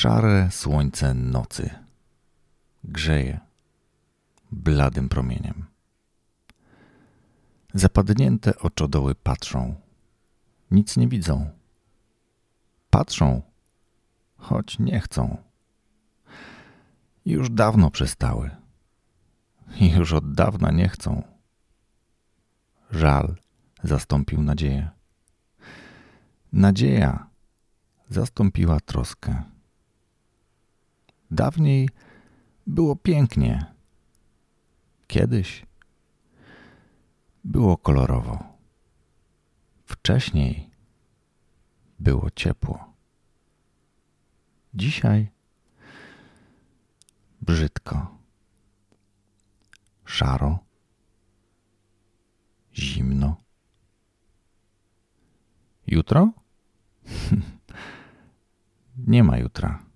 Szare słońce nocy grzeje bladym promieniem. Zapadnięte oczodoły patrzą, nic nie widzą. Patrzą, choć nie chcą. Już dawno przestały. Już od dawna nie chcą. Żal zastąpił nadzieję. Nadzieja zastąpiła troskę. Dawniej było pięknie. Kiedyś było kolorowo. Wcześniej było ciepło. Dzisiaj brzydko, szaro, zimno. Jutro? Nie ma jutra.